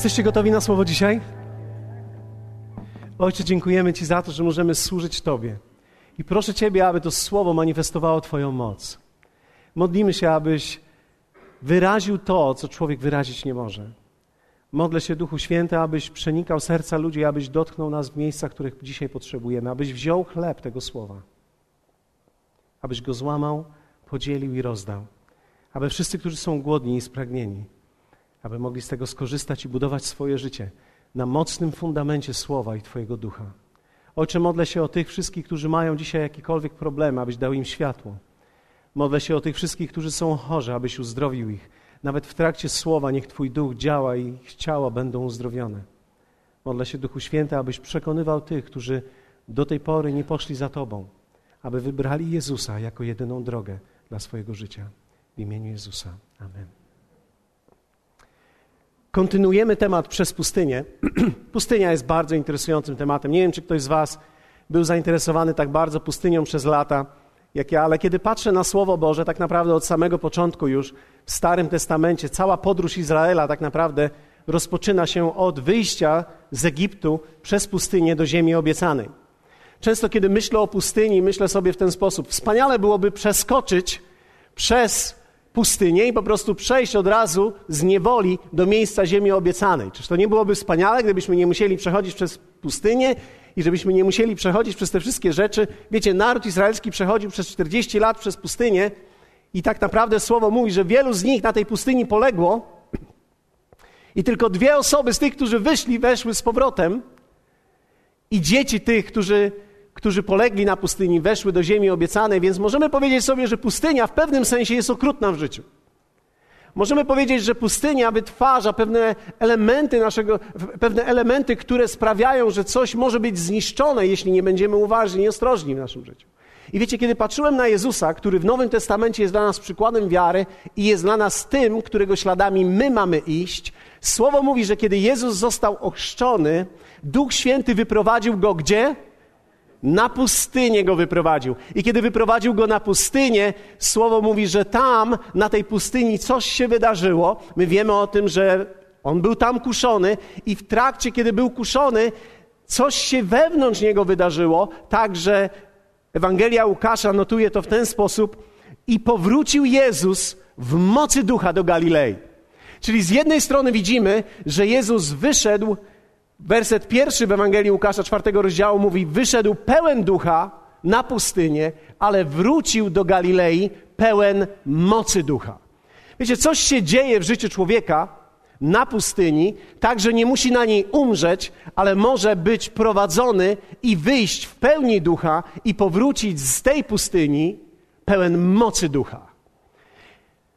Jesteście gotowi na słowo dzisiaj? Ojcze, dziękujemy Ci za to, że możemy służyć Tobie. I proszę Ciebie, aby to słowo manifestowało Twoją moc. Modlimy się, abyś wyraził to, co człowiek wyrazić nie może. Modlę się, Duchu Święty, abyś przenikał serca ludzi, abyś dotknął nas w miejscach, których dzisiaj potrzebujemy, abyś wziął chleb tego słowa, abyś go złamał, podzielił i rozdał, aby wszyscy, którzy są głodni i spragnieni, aby mogli z tego skorzystać i budować swoje życie na mocnym fundamencie Słowa i Twojego Ducha. Ojcze, modlę się o tych wszystkich, którzy mają dzisiaj jakiekolwiek problemy, abyś dał im światło. Modlę się o tych wszystkich, którzy są chorzy, abyś uzdrowił ich. Nawet w trakcie słowa niech Twój duch działa i ich ciała będą uzdrowione. Modlę się, Duchu Święty, abyś przekonywał tych, którzy do tej pory nie poszli za Tobą, aby wybrali Jezusa jako jedyną drogę dla swojego życia. W imieniu Jezusa. Amen. Kontynuujemy temat przez pustynię. Pustynia jest bardzo interesującym tematem. Nie wiem, czy ktoś z Was był zainteresowany tak bardzo pustynią przez lata, jak ja, ale kiedy patrzę na Słowo Boże, tak naprawdę od samego początku już w Starym Testamencie, cała podróż Izraela tak naprawdę rozpoczyna się od wyjścia z Egiptu przez pustynię do ziemi obiecanej. Często, kiedy myślę o pustyni, myślę sobie w ten sposób: wspaniale byłoby przeskoczyć przez pustynię i po prostu przejść od razu z niewoli do miejsca ziemi obiecanej. Czyż to nie byłoby wspaniale, gdybyśmy nie musieli przechodzić przez pustynię i żebyśmy nie musieli przechodzić przez te wszystkie rzeczy? Wiecie, naród izraelski przechodził przez 40 lat przez pustynię i tak naprawdę słowo mówi, że wielu z nich na tej pustyni poległo i tylko dwie osoby z tych, którzy wyszli, weszły z powrotem i dzieci tych, którzy którzy polegli na pustyni, weszły do ziemi obiecanej, więc możemy powiedzieć sobie, że pustynia w pewnym sensie jest okrutna w życiu. Możemy powiedzieć, że pustynia wytwarza pewne elementy naszego, pewne elementy, które sprawiają, że coś może być zniszczone, jeśli nie będziemy uważni i ostrożni w naszym życiu. I wiecie, kiedy patrzyłem na Jezusa, który w Nowym Testamencie jest dla nas przykładem wiary i jest dla nas tym, którego śladami my mamy iść, Słowo mówi, że kiedy Jezus został ochrzczony, Duch Święty wyprowadził go gdzie? Na pustynię go wyprowadził. I kiedy wyprowadził go na pustynię, słowo mówi, że tam, na tej pustyni, coś się wydarzyło. My wiemy o tym, że on był tam kuszony, i w trakcie, kiedy był kuszony, coś się wewnątrz niego wydarzyło, tak że Ewangelia Łukasza notuje to w ten sposób: i powrócił Jezus w mocy ducha do Galilei. Czyli z jednej strony widzimy, że Jezus wyszedł Werset pierwszy w Ewangelii Łukasza czwartego rozdziału mówi: Wyszedł pełen ducha na pustynię, ale wrócił do Galilei pełen mocy ducha. Wiecie, coś się dzieje w życiu człowieka na pustyni, tak że nie musi na niej umrzeć, ale może być prowadzony i wyjść w pełni ducha i powrócić z tej pustyni pełen mocy ducha.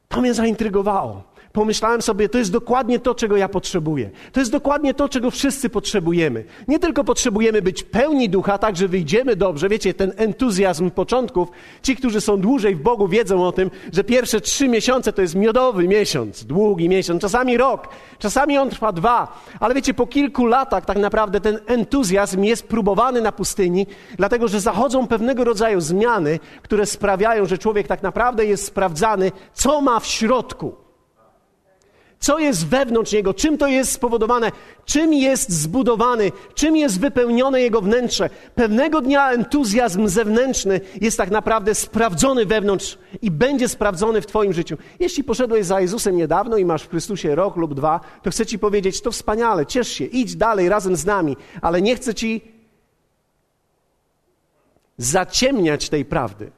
To mnie zaintrygowało pomyślałem sobie, to jest dokładnie to, czego ja potrzebuję. To jest dokładnie to, czego wszyscy potrzebujemy. Nie tylko potrzebujemy być pełni ducha, tak, że wyjdziemy dobrze. Wiecie, ten entuzjazm początków, ci, którzy są dłużej w Bogu, wiedzą o tym, że pierwsze trzy miesiące to jest miodowy miesiąc, długi miesiąc, czasami rok, czasami on trwa dwa. Ale wiecie, po kilku latach tak naprawdę ten entuzjazm jest próbowany na pustyni, dlatego że zachodzą pewnego rodzaju zmiany, które sprawiają, że człowiek tak naprawdę jest sprawdzany, co ma w środku. Co jest wewnątrz niego? Czym to jest spowodowane? Czym jest zbudowany? Czym jest wypełnione jego wnętrze? Pewnego dnia entuzjazm zewnętrzny jest tak naprawdę sprawdzony wewnątrz i będzie sprawdzony w Twoim życiu. Jeśli poszedłeś za Jezusem niedawno i masz w Chrystusie rok lub dwa, to chcę Ci powiedzieć, to wspaniale, ciesz się, idź dalej razem z nami, ale nie chcę Ci zaciemniać tej prawdy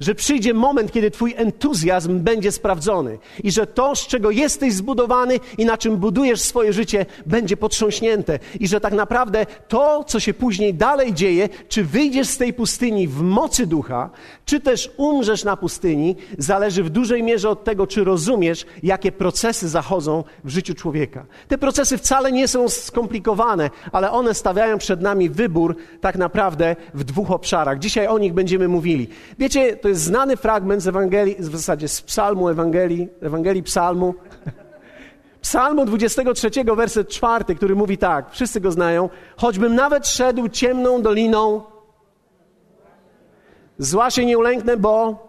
że przyjdzie moment, kiedy Twój entuzjazm będzie sprawdzony i że to, z czego jesteś zbudowany i na czym budujesz swoje życie, będzie potrząśnięte i że tak naprawdę to, co się później dalej dzieje, czy wyjdziesz z tej pustyni w mocy ducha, czy też umrzesz na pustyni, zależy w dużej mierze od tego, czy rozumiesz, jakie procesy zachodzą w życiu człowieka. Te procesy wcale nie są skomplikowane, ale one stawiają przed nami wybór tak naprawdę w dwóch obszarach. Dzisiaj o nich będziemy mówili. Wiecie, to jest znany fragment z Ewangelii, w zasadzie z psalmu Ewangelii, Ewangelii psalmu. Psalmu 23, werset 4, który mówi tak, wszyscy go znają. Choćbym nawet szedł ciemną doliną, zła się nie ulęknę, bo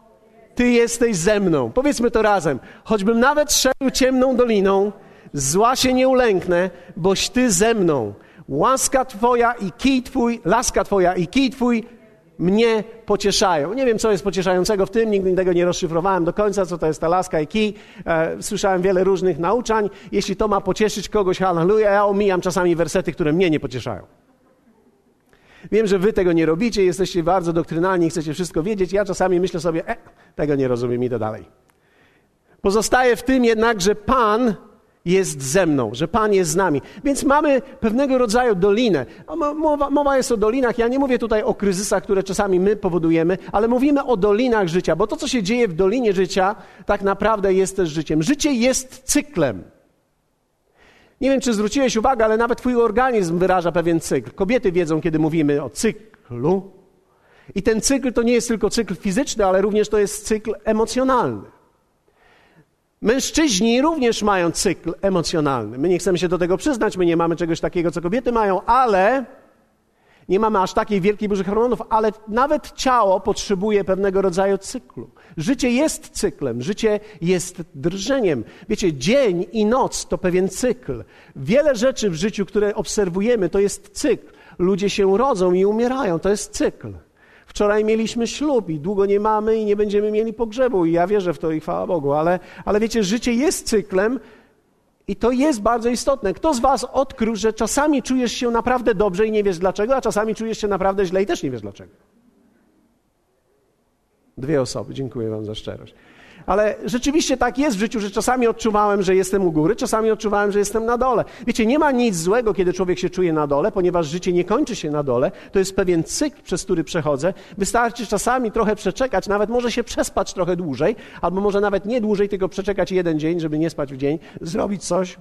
Ty jesteś ze mną. Powiedzmy to razem. Choćbym nawet szedł ciemną doliną, Zła się nie ulęknę, boś Ty ze mną. Łaska Twoja i kij Twój, laska Twoja i kij Twój mnie pocieszają. Nie wiem, co jest pocieszającego w tym, nigdy tego nie rozszyfrowałem do końca, co to jest ta laska i kij. E, słyszałem wiele różnych nauczań. Jeśli to ma pocieszyć kogoś, halleluja, ja omijam czasami wersety, które mnie nie pocieszają. Wiem, że wy tego nie robicie, jesteście bardzo doktrynalni, chcecie wszystko wiedzieć. Ja czasami myślę sobie, e, tego nie rozumiem, idę dalej. Pozostaje w tym jednak, że Pan jest ze mną, że Pan jest z nami. Więc mamy pewnego rodzaju dolinę. Mowa, mowa, jest o dolinach. Ja nie mówię tutaj o kryzysach, które czasami my powodujemy, ale mówimy o dolinach życia, bo to, co się dzieje w dolinie życia, tak naprawdę jest też życiem. Życie jest cyklem. Nie wiem, czy zwróciłeś uwagę, ale nawet Twój organizm wyraża pewien cykl. Kobiety wiedzą, kiedy mówimy o cyklu. I ten cykl to nie jest tylko cykl fizyczny, ale również to jest cykl emocjonalny. Mężczyźni również mają cykl emocjonalny. My nie chcemy się do tego przyznać, my nie mamy czegoś takiego, co kobiety mają, ale nie mamy aż takiej wielkiej burzy hormonów, ale nawet ciało potrzebuje pewnego rodzaju cyklu. Życie jest cyklem, życie jest drżeniem. Wiecie, dzień i noc to pewien cykl. Wiele rzeczy w życiu, które obserwujemy, to jest cykl. Ludzie się rodzą i umierają, to jest cykl. Wczoraj mieliśmy ślub i długo nie mamy i nie będziemy mieli pogrzebu i ja wierzę w to i chwała Bogu, ale, ale wiecie, życie jest cyklem i to jest bardzo istotne. Kto z was odkrył, że czasami czujesz się naprawdę dobrze i nie wiesz dlaczego, a czasami czujesz się naprawdę źle i też nie wiesz dlaczego? Dwie osoby, dziękuję wam za szczerość. Ale rzeczywiście tak jest w życiu, że czasami odczuwałem, że jestem u góry, czasami odczuwałem, że jestem na dole. Wiecie, nie ma nic złego, kiedy człowiek się czuje na dole, ponieważ życie nie kończy się na dole. To jest pewien cykl, przez który przechodzę. Wystarczy czasami trochę przeczekać, nawet może się przespać trochę dłużej, albo może nawet nie dłużej, tylko przeczekać jeden dzień, żeby nie spać w dzień, zrobić coś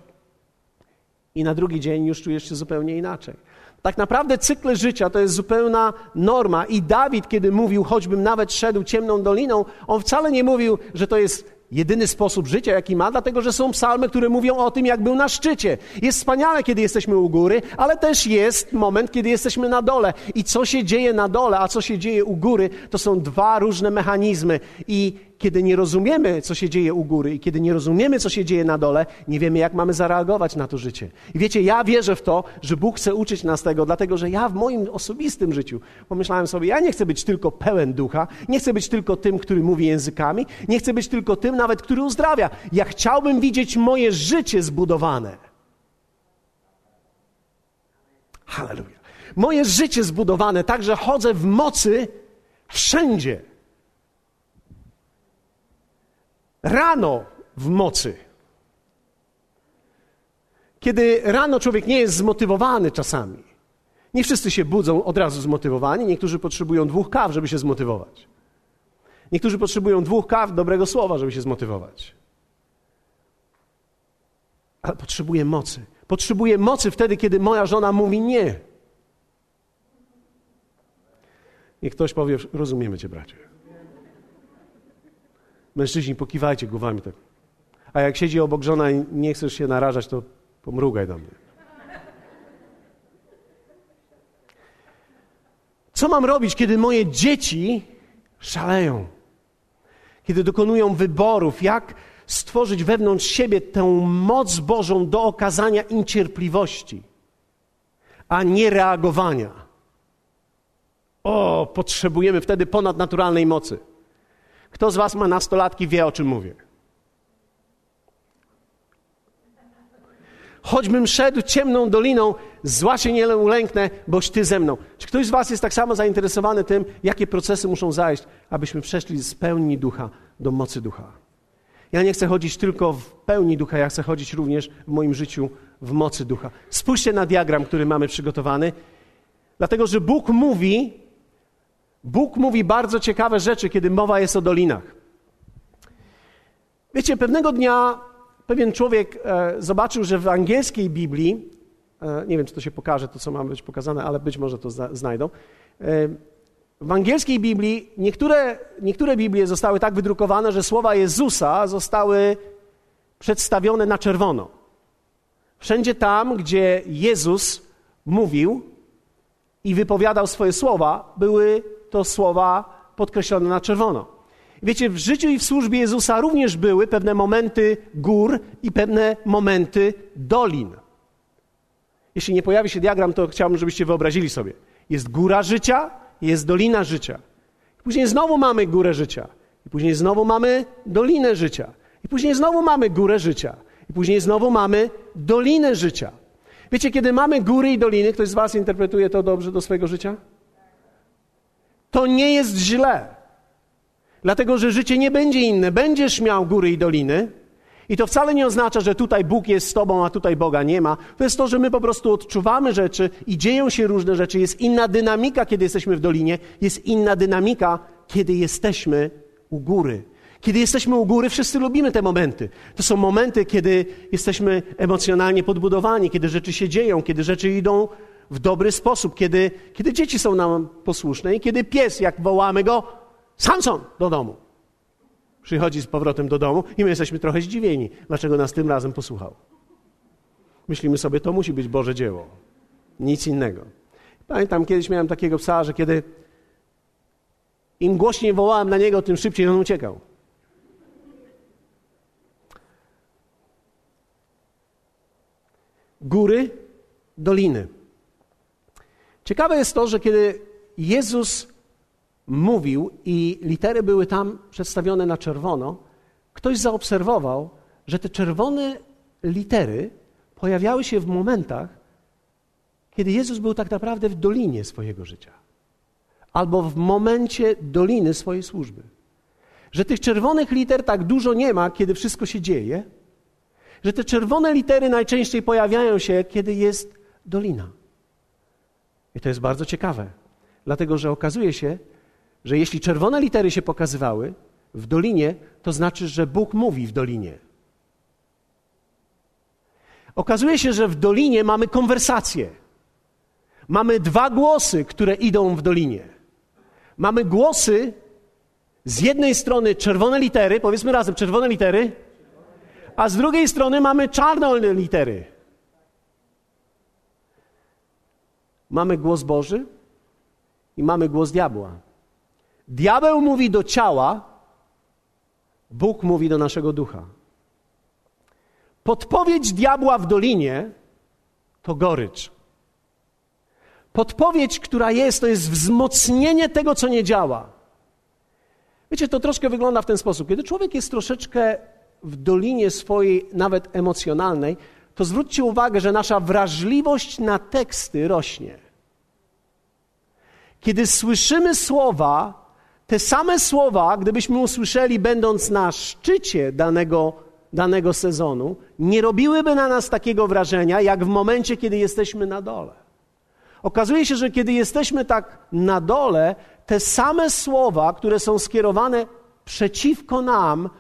i na drugi dzień już czujesz się zupełnie inaczej. Tak naprawdę cykle życia to jest zupełna norma. I Dawid, kiedy mówił, choćbym nawet szedł ciemną doliną, on wcale nie mówił, że to jest jedyny sposób życia, jaki ma, dlatego że są psalmy, które mówią o tym, jak był na szczycie. Jest wspaniale, kiedy jesteśmy u góry, ale też jest moment, kiedy jesteśmy na dole. I co się dzieje na dole, a co się dzieje u góry, to są dwa różne mechanizmy. I kiedy nie rozumiemy, co się dzieje u góry i kiedy nie rozumiemy, co się dzieje na dole, nie wiemy, jak mamy zareagować na to życie. I wiecie, ja wierzę w to, że Bóg chce uczyć nas tego, dlatego że ja w moim osobistym życiu pomyślałem sobie, ja nie chcę być tylko pełen ducha, nie chcę być tylko tym, który mówi językami, nie chcę być tylko tym nawet, który uzdrawia. Ja chciałbym widzieć moje życie zbudowane. Halleluja. Moje życie zbudowane tak, że chodzę w mocy wszędzie. Rano w mocy. Kiedy rano człowiek nie jest zmotywowany czasami. Nie wszyscy się budzą od razu zmotywowani, niektórzy potrzebują dwóch kaw, żeby się zmotywować. Niektórzy potrzebują dwóch kaw dobrego słowa, żeby się zmotywować. Ale potrzebuję mocy. Potrzebuję mocy wtedy, kiedy moja żona mówi nie. Niech ktoś powie, rozumiemy cię, bracie. Mężczyźni, pokiwajcie głowami tak. A jak siedzi obok żona i nie chcesz się narażać, to pomrugaj do mnie. Co mam robić, kiedy moje dzieci szaleją? Kiedy dokonują wyborów, jak stworzyć wewnątrz siebie tę moc Bożą do okazania im cierpliwości, a nie reagowania? O, potrzebujemy wtedy ponadnaturalnej mocy. Kto z Was ma nastolatki, wie o czym mówię. Choćbym szedł ciemną doliną, zła się nie ulęknę, boś Ty ze mną. Czy ktoś z Was jest tak samo zainteresowany tym, jakie procesy muszą zajść, abyśmy przeszli z pełni ducha do mocy ducha? Ja nie chcę chodzić tylko w pełni ducha, ja chcę chodzić również w moim życiu w mocy ducha. Spójrzcie na diagram, który mamy przygotowany, dlatego że Bóg mówi, Bóg mówi bardzo ciekawe rzeczy, kiedy mowa jest o dolinach. Wiecie, pewnego dnia pewien człowiek e, zobaczył, że w angielskiej Biblii, e, nie wiem, czy to się pokaże, to co ma być pokazane, ale być może to zna, znajdą. E, w angielskiej Biblii niektóre, niektóre Biblie zostały tak wydrukowane, że słowa Jezusa zostały przedstawione na czerwono. Wszędzie tam, gdzie Jezus mówił i wypowiadał swoje słowa, były to słowa podkreślone na czerwono. Wiecie, w życiu i w służbie Jezusa również były pewne momenty gór i pewne momenty dolin. Jeśli nie pojawi się diagram, to chciałbym, żebyście wyobrazili sobie. Jest góra życia, jest dolina życia. Później znowu mamy górę życia. I później znowu mamy dolinę życia. I później znowu mamy górę życia. I później znowu mamy dolinę życia. Wiecie, kiedy mamy góry i doliny, ktoś z Was interpretuje to dobrze do swojego życia? To nie jest źle. Dlatego, że życie nie będzie inne. Będziesz miał góry i doliny. I to wcale nie oznacza, że tutaj Bóg jest z Tobą, a tutaj Boga nie ma. To jest to, że my po prostu odczuwamy rzeczy i dzieją się różne rzeczy. Jest inna dynamika, kiedy jesteśmy w dolinie, jest inna dynamika, kiedy jesteśmy u góry. Kiedy jesteśmy u góry, wszyscy lubimy te momenty. To są momenty, kiedy jesteśmy emocjonalnie podbudowani, kiedy rzeczy się dzieją, kiedy rzeczy idą w dobry sposób, kiedy, kiedy dzieci są nam posłuszne i kiedy pies, jak wołamy go, Samson do domu. Przychodzi z powrotem do domu i my jesteśmy trochę zdziwieni, dlaczego nas tym razem posłuchał. Myślimy sobie, to musi być Boże dzieło. Nic innego. Pamiętam, kiedyś miałem takiego psa, że kiedy im głośniej wołałem na niego, tym szybciej on uciekał. Góry, doliny. Ciekawe jest to, że kiedy Jezus mówił i litery były tam przedstawione na czerwono, ktoś zaobserwował, że te czerwone litery pojawiały się w momentach, kiedy Jezus był tak naprawdę w dolinie swojego życia albo w momencie doliny swojej służby. Że tych czerwonych liter tak dużo nie ma, kiedy wszystko się dzieje, że te czerwone litery najczęściej pojawiają się, kiedy jest dolina. I to jest bardzo ciekawe, dlatego że okazuje się, że jeśli czerwone litery się pokazywały w dolinie, to znaczy, że Bóg mówi w dolinie. Okazuje się, że w dolinie mamy konwersację. Mamy dwa głosy, które idą w dolinie. Mamy głosy z jednej strony czerwone litery, powiedzmy razem czerwone litery, a z drugiej strony mamy czarne litery. Mamy głos Boży i mamy głos diabła. Diabeł mówi do ciała, Bóg mówi do naszego ducha. Podpowiedź diabła w dolinie to gorycz. Podpowiedź, która jest, to jest wzmocnienie tego, co nie działa. Wiecie, to troszkę wygląda w ten sposób. Kiedy człowiek jest troszeczkę w dolinie swojej, nawet emocjonalnej, to zwróćcie uwagę, że nasza wrażliwość na teksty rośnie. Kiedy słyszymy słowa, te same słowa, gdybyśmy usłyszeli, będąc na szczycie danego, danego sezonu, nie robiłyby na nas takiego wrażenia, jak w momencie, kiedy jesteśmy na dole. Okazuje się, że kiedy jesteśmy tak na dole, te same słowa, które są skierowane przeciwko nam,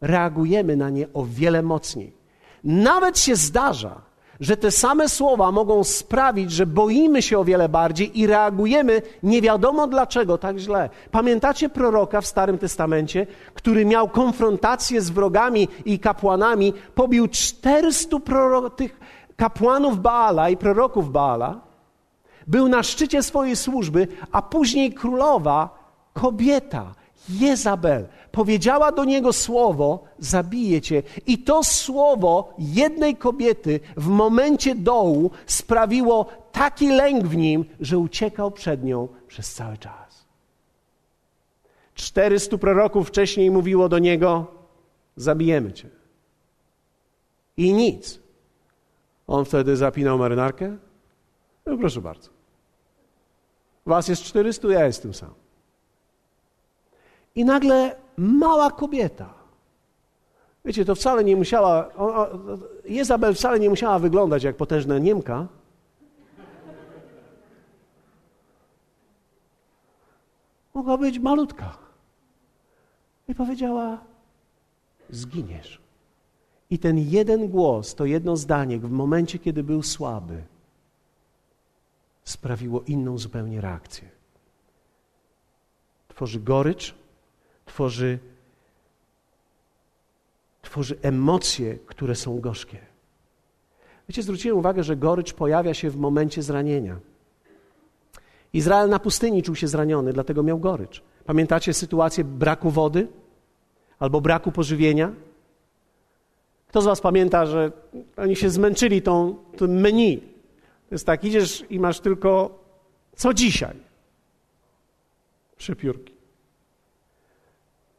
reagujemy na nie o wiele mocniej. Nawet się zdarza, że te same słowa mogą sprawić, że boimy się o wiele bardziej i reagujemy nie wiadomo dlaczego tak źle. Pamiętacie proroka w Starym Testamencie, który miał konfrontację z wrogami i kapłanami, pobił 400 proro- tych kapłanów Baala i proroków Baala, był na szczycie swojej służby, a później królowa, kobieta, Jezabel, powiedziała do niego słowo: Zabiję cię. I to słowo jednej kobiety w momencie dołu sprawiło taki lęk w nim, że uciekał przed nią przez cały czas. Czterystu proroków wcześniej mówiło do niego: Zabijemy cię. I nic. On wtedy zapinał marynarkę. No proszę bardzo. Was jest 400, ja jestem sam. I nagle mała kobieta. Wiecie, to wcale nie musiała, Jezabel wcale nie musiała wyglądać jak potężna Niemka. Mogła być malutka. I powiedziała: Zginiesz. I ten jeden głos, to jedno zdanie w momencie, kiedy był słaby, sprawiło inną zupełnie reakcję. Tworzy gorycz, tworzy, tworzy emocje, które są gorzkie. Wiecie, zwróciłem uwagę, że gorycz pojawia się w momencie zranienia. Izrael na pustyni czuł się zraniony, dlatego miał gorycz. Pamiętacie sytuację braku wody albo braku pożywienia? Kto z Was pamięta, że oni się zmęczyli tą, tym menu? To jest tak, idziesz i masz tylko co dzisiaj? Przepiórki.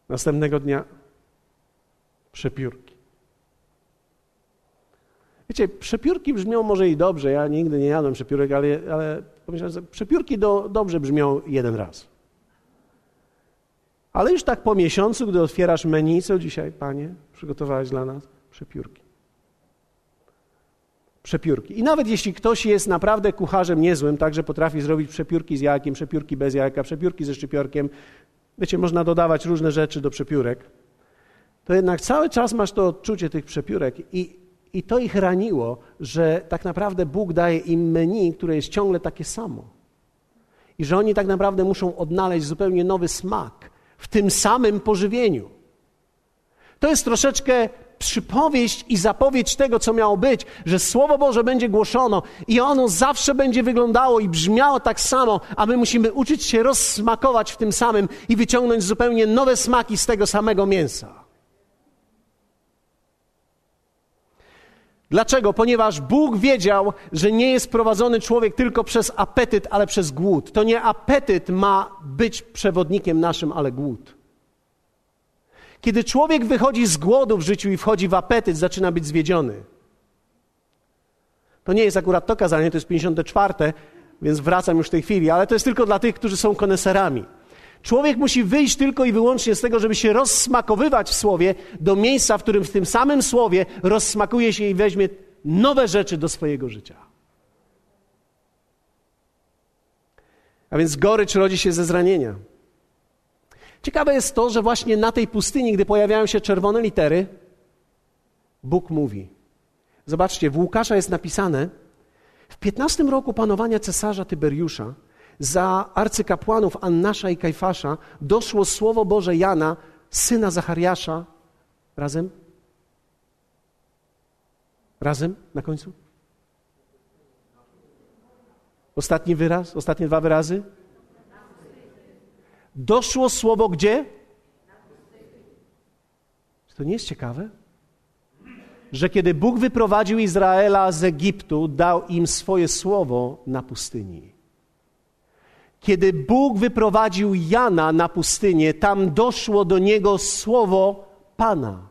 Następnego dnia przepiórki. Wiecie, przepiórki brzmią może i dobrze. Ja nigdy nie jadłem przepiórek, ale, ale pomyślałem, że przepiórki do, dobrze brzmią jeden raz. Ale już tak po miesiącu, gdy otwierasz menu, co dzisiaj, panie, przygotowałeś dla nas? Przepiórki. Przepiórki. I nawet jeśli ktoś jest naprawdę kucharzem niezłym, także potrafi zrobić przepiórki z jajkiem, przepiórki bez jajka, przepiórki ze szczypiorkiem, wiecie, można dodawać różne rzeczy do przepiórek, to jednak cały czas masz to odczucie tych przepiórek i, i to ich raniło, że tak naprawdę Bóg daje im menu, które jest ciągle takie samo. I że oni tak naprawdę muszą odnaleźć zupełnie nowy smak w tym samym pożywieniu. To jest troszeczkę przypowieść i zapowiedź tego, co miało być, że Słowo Boże będzie głoszono i ono zawsze będzie wyglądało i brzmiało tak samo, a my musimy uczyć się rozsmakować w tym samym i wyciągnąć zupełnie nowe smaki z tego samego mięsa. Dlaczego? Ponieważ Bóg wiedział, że nie jest prowadzony człowiek tylko przez apetyt, ale przez głód. To nie apetyt ma być przewodnikiem naszym, ale głód. Kiedy człowiek wychodzi z głodu w życiu i wchodzi w apetyt, zaczyna być zwiedziony. To nie jest akurat to kazanie, to jest 54, więc wracam już w tej chwili, ale to jest tylko dla tych, którzy są koneserami. Człowiek musi wyjść tylko i wyłącznie z tego, żeby się rozsmakowywać w słowie do miejsca, w którym w tym samym słowie rozsmakuje się i weźmie nowe rzeczy do swojego życia. A więc gorycz rodzi się ze zranienia. Ciekawe jest to, że właśnie na tej pustyni, gdy pojawiają się czerwone litery, Bóg mówi. Zobaczcie, w Łukasza jest napisane, w 15 roku panowania cesarza Tyberiusza za arcykapłanów Annasza i Kajfasza doszło słowo Boże Jana, syna Zachariasza. Razem? Razem na końcu? Ostatni wyraz? Ostatnie dwa wyrazy? Doszło słowo gdzie? Czy to nie jest ciekawe? Że kiedy Bóg wyprowadził Izraela z Egiptu, dał im swoje słowo na pustyni. Kiedy Bóg wyprowadził Jana na pustynię, tam doszło do niego słowo Pana.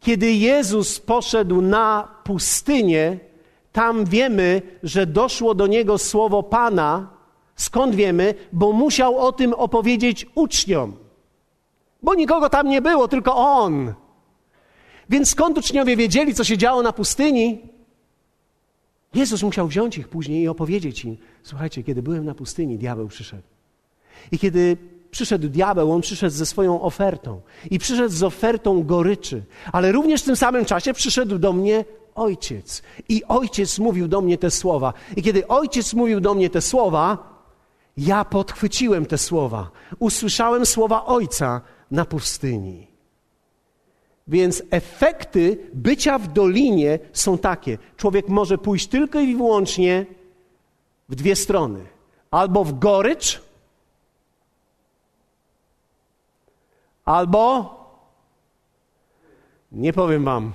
Kiedy Jezus poszedł na pustynię, tam wiemy, że doszło do niego słowo Pana. Skąd wiemy? Bo musiał o tym opowiedzieć uczniom. Bo nikogo tam nie było, tylko on. Więc skąd uczniowie wiedzieli, co się działo na pustyni? Jezus musiał wziąć ich później i opowiedzieć im: Słuchajcie, kiedy byłem na pustyni, diabeł przyszedł. I kiedy przyszedł diabeł, on przyszedł ze swoją ofertą. I przyszedł z ofertą goryczy. Ale również w tym samym czasie przyszedł do mnie ojciec. I ojciec mówił do mnie te słowa. I kiedy ojciec mówił do mnie te słowa, ja podchwyciłem te słowa. Usłyszałem słowa ojca na pustyni. Więc efekty bycia w dolinie są takie. Człowiek może pójść tylko i wyłącznie w dwie strony. Albo w gorycz, albo nie powiem wam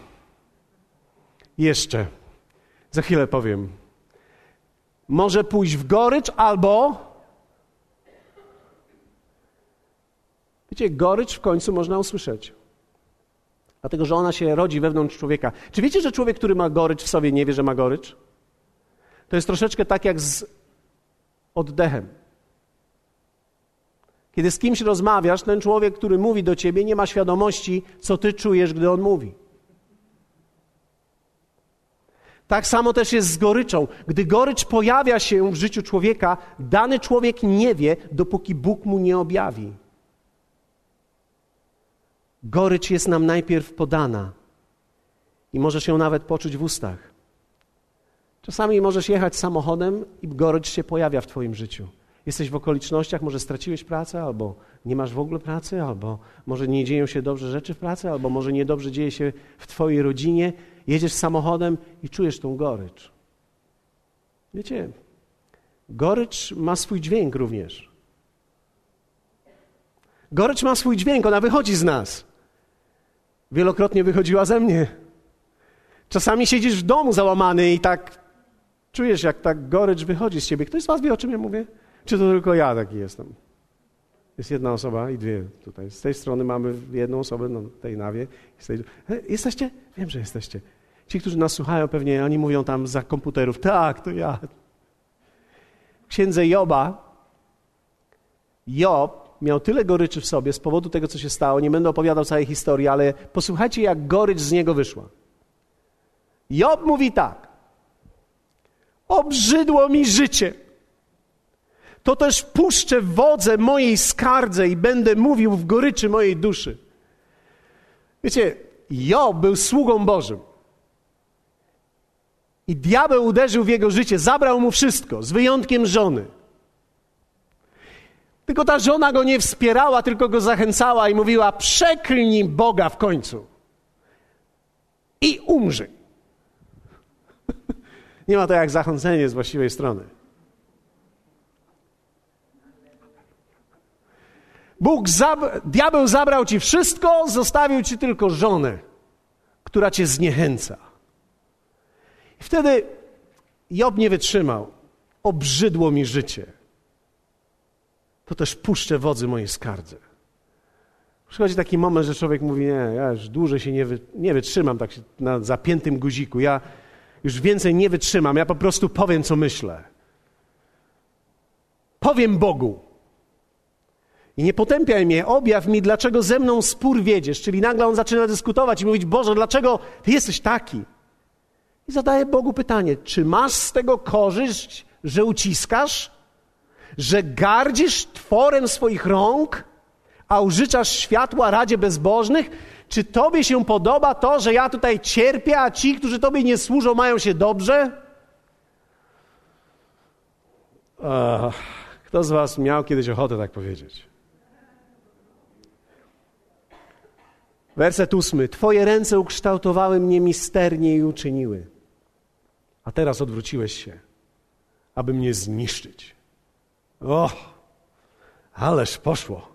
jeszcze. Za chwilę powiem. Może pójść w gorycz albo Wiecie, gorycz w końcu można usłyszeć. Dlatego, że ona się rodzi wewnątrz człowieka. Czy wiecie, że człowiek, który ma gorycz w sobie, nie wie, że ma gorycz? To jest troszeczkę tak jak z oddechem. Kiedy z kimś rozmawiasz, ten człowiek, który mówi do ciebie, nie ma świadomości, co ty czujesz, gdy on mówi. Tak samo też jest z goryczą. Gdy gorycz pojawia się w życiu człowieka, dany człowiek nie wie, dopóki Bóg mu nie objawi. Gorycz jest nam najpierw podana i możesz ją nawet poczuć w ustach. Czasami możesz jechać samochodem i gorycz się pojawia w Twoim życiu. Jesteś w okolicznościach, może straciłeś pracę, albo nie masz w ogóle pracy, albo może nie dzieją się dobrze rzeczy w pracy, albo może niedobrze dzieje się w Twojej rodzinie. Jedziesz samochodem i czujesz tą gorycz. Wiecie, gorycz ma swój dźwięk również. Gorycz ma swój dźwięk, ona wychodzi z nas. Wielokrotnie wychodziła ze mnie. Czasami siedzisz w domu załamany i tak czujesz, jak ta gorycz wychodzi z ciebie. Ktoś z was wie, o czym ja mówię? Czy to tylko ja taki jestem? Jest jedna osoba i dwie tutaj. Z tej strony mamy jedną osobę na tej nawie. Jesteście? Wiem, że jesteście. Ci, którzy nas słuchają, pewnie oni mówią tam za komputerów. Tak, to ja. W księdze Joba Job miał tyle goryczy w sobie z powodu tego, co się stało. Nie będę opowiadał całej historii, ale posłuchajcie, jak gorycz z niego wyszła. Job mówi tak. Obrzydło mi życie. To też puszczę wodze mojej skardze i będę mówił w goryczy mojej duszy. Wiecie, Job był sługą Bożym. I diabeł uderzył w jego życie, zabrał mu wszystko, z wyjątkiem żony. Tylko ta żona go nie wspierała, tylko go zachęcała i mówiła: Przeklnij Boga w końcu i umrzyj. Nie ma to jak zachęcenie z właściwej strony. Bóg, zab diabeł zabrał ci wszystko, zostawił ci tylko żonę, która cię zniechęca. I wtedy Job nie wytrzymał. Obrzydło mi życie. To też puszczę wodzy mojej skardze. Przychodzi taki moment, że człowiek mówi, nie, ja już dłużej się nie, wy, nie wytrzymam tak na zapiętym guziku. Ja już więcej nie wytrzymam. Ja po prostu powiem, co myślę. Powiem Bogu. I nie potępiaj mnie, objaw mi, dlaczego ze mną spór wiedziesz. Czyli nagle on zaczyna dyskutować i mówić, Boże, dlaczego ty jesteś taki? I zadaje Bogu pytanie, czy masz z tego korzyść, że uciskasz? Że gardzisz tworem swoich rąk, a użyczasz światła Radzie Bezbożnych? Czy Tobie się podoba to, że ja tutaj cierpię, a ci, którzy Tobie nie służą, mają się dobrze? Ach, kto z Was miał kiedyś ochotę tak powiedzieć? Werset ósmy. Twoje ręce ukształtowały mnie misternie i uczyniły. A teraz odwróciłeś się, aby mnie zniszczyć. O, ależ poszło.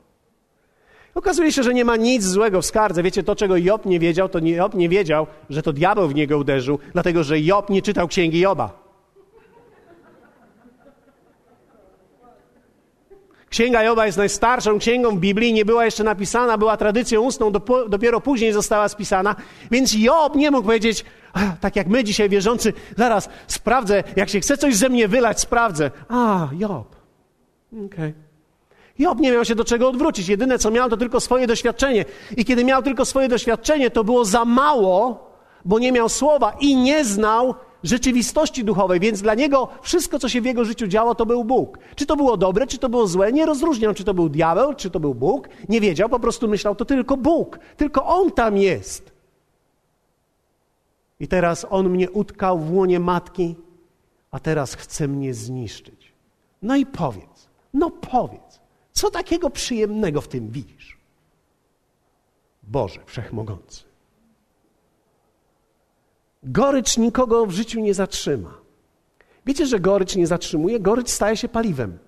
Okazuje się, że nie ma nic złego w skardze. Wiecie, to czego Job nie wiedział, to Job nie wiedział, że to diabeł w niego uderzył, dlatego że Job nie czytał księgi Joba. Księga Joba jest najstarszą księgą w Biblii, nie była jeszcze napisana, była tradycją ustną, dopiero później została spisana. Więc Job nie mógł powiedzieć, tak jak my dzisiaj wierzący, zaraz sprawdzę, jak się chce coś ze mnie wylać, sprawdzę. A, Job. Okay. Job nie miał się do czego odwrócić. Jedyne, co miał, to tylko swoje doświadczenie. I kiedy miał tylko swoje doświadczenie, to było za mało, bo nie miał słowa i nie znał rzeczywistości duchowej, więc dla niego wszystko, co się w jego życiu działo, to był Bóg. Czy to było dobre, czy to było złe, nie rozróżniał, czy to był diabeł, czy to był Bóg. Nie wiedział, po prostu myślał, to tylko Bóg, tylko On tam jest. I teraz On mnie utkał w łonie matki, a teraz chce mnie zniszczyć. No i powiedz, no powiedz, co takiego przyjemnego w tym widzisz? Boże Wszechmogący. Gorycz nikogo w życiu nie zatrzyma. Wiecie, że gorycz nie zatrzymuje? Gorycz staje się paliwem.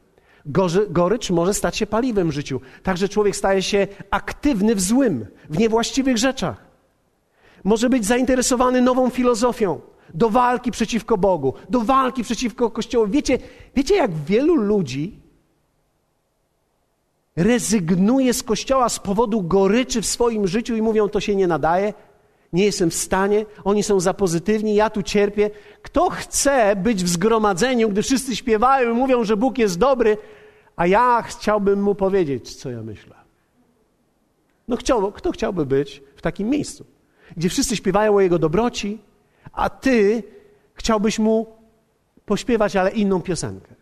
Gorzy, gorycz może stać się paliwem w życiu. Także człowiek staje się aktywny w złym, w niewłaściwych rzeczach. Może być zainteresowany nową filozofią, do walki przeciwko Bogu, do walki przeciwko Kościołowi. Wiecie, wiecie jak wielu ludzi rezygnuje z Kościoła z powodu goryczy w swoim życiu i mówią, to się nie nadaje, nie jestem w stanie, oni są za pozytywni, ja tu cierpię. Kto chce być w zgromadzeniu, gdy wszyscy śpiewają i mówią, że Bóg jest dobry, a ja chciałbym mu powiedzieć, co ja myślę. No chciał, kto chciałby być w takim miejscu, gdzie wszyscy śpiewają o jego dobroci, a ty chciałbyś mu pośpiewać, ale inną piosenkę.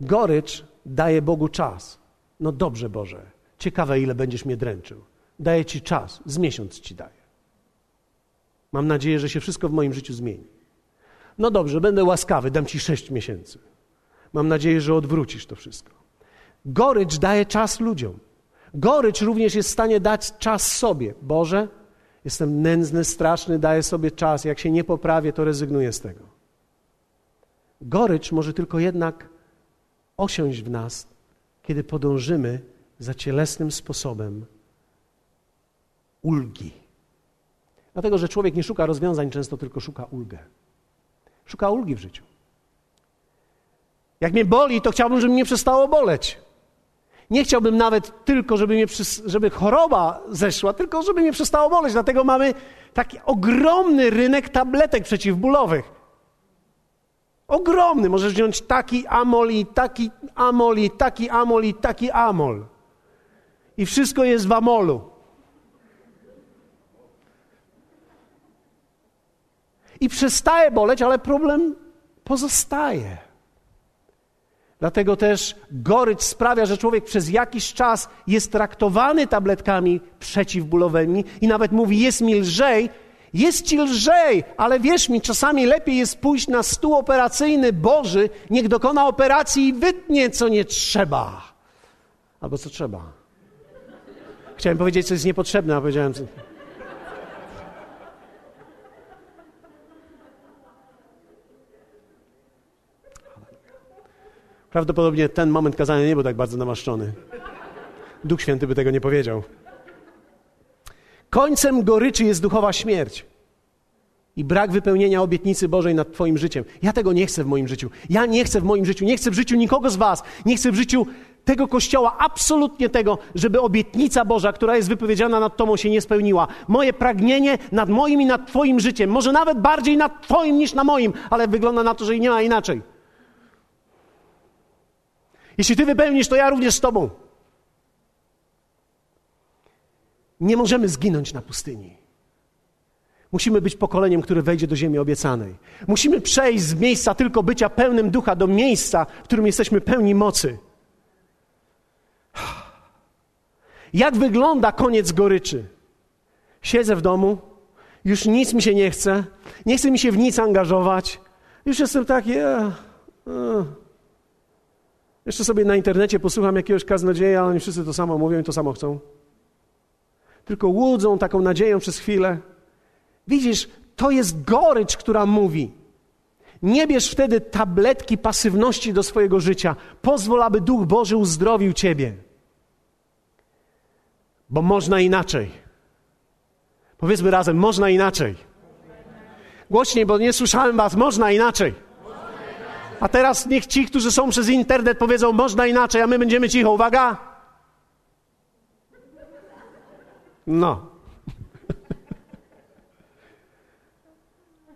Gorycz daje Bogu czas. No dobrze, Boże, Ciekawe, ile będziesz mnie dręczył. Daję ci czas, z miesiąc ci daję. Mam nadzieję, że się wszystko w moim życiu zmieni. No dobrze, będę łaskawy, dam ci sześć miesięcy. Mam nadzieję, że odwrócisz to wszystko. Gorycz daje czas ludziom. Gorycz również jest w stanie dać czas sobie. Boże, jestem nędzny, straszny, daję sobie czas. Jak się nie poprawię, to rezygnuję z tego. Gorycz może tylko jednak osiąść w nas, kiedy podążymy za cielesnym sposobem ulgi. Dlatego, że człowiek nie szuka rozwiązań, często tylko szuka ulgę. Szuka ulgi w życiu. Jak mnie boli, to chciałbym, żeby mnie przestało boleć. Nie chciałbym nawet tylko, żeby, mnie, żeby choroba zeszła, tylko żeby mnie przestało boleć. Dlatego mamy taki ogromny rynek tabletek przeciwbólowych. Ogromny. Możesz wziąć taki amol i taki amol i taki amol i taki amol. I wszystko jest w amolu. I przestaje boleć, ale problem pozostaje. Dlatego też gorycz sprawia, że człowiek przez jakiś czas jest traktowany tabletkami przeciwbólowymi i nawet mówi: Jest mi lżej, jest ci lżej, ale wierz mi, czasami lepiej jest pójść na stół operacyjny Boży, niech dokona operacji i wytnie, co nie trzeba. Albo co trzeba. Chciałem powiedzieć, co jest niepotrzebne, a powiedziałem. Co... Prawdopodobnie ten moment kazania nie był tak bardzo namaszczony. Duch Święty by tego nie powiedział. Końcem goryczy jest duchowa śmierć i brak wypełnienia obietnicy Bożej nad Twoim życiem. Ja tego nie chcę w moim życiu. Ja nie chcę w moim życiu, nie chcę w życiu nikogo z Was, nie chcę w życiu tego kościoła, absolutnie tego, żeby obietnica Boża, która jest wypowiedziana nad Tobą, się nie spełniła. Moje pragnienie nad moim i nad Twoim życiem, może nawet bardziej nad Twoim niż na moim, ale wygląda na to, że nie ma inaczej. Jeśli Ty wypełnisz, to ja również z Tobą. Nie możemy zginąć na pustyni. Musimy być pokoleniem, które wejdzie do ziemi obiecanej. Musimy przejść z miejsca tylko bycia pełnym ducha do miejsca, w którym jesteśmy pełni mocy. Jak wygląda koniec goryczy? Siedzę w domu, już nic mi się nie chce, nie chce mi się w nic angażować, już jestem taki. E, e. Jeszcze sobie na internecie posłucham jakiegoś kaznodzieja, oni wszyscy to samo mówią i to samo chcą. Tylko łudzą taką nadzieją przez chwilę. Widzisz, to jest gorycz, która mówi. Nie bierz wtedy tabletki pasywności do swojego życia. Pozwól, aby Duch Boży uzdrowił ciebie. Bo można inaczej. Powiedzmy razem, można inaczej. Głośniej, bo nie słyszałem was, można inaczej. A teraz niech ci, którzy są przez internet, powiedzą, można inaczej, a my będziemy cicho. Uwaga! No.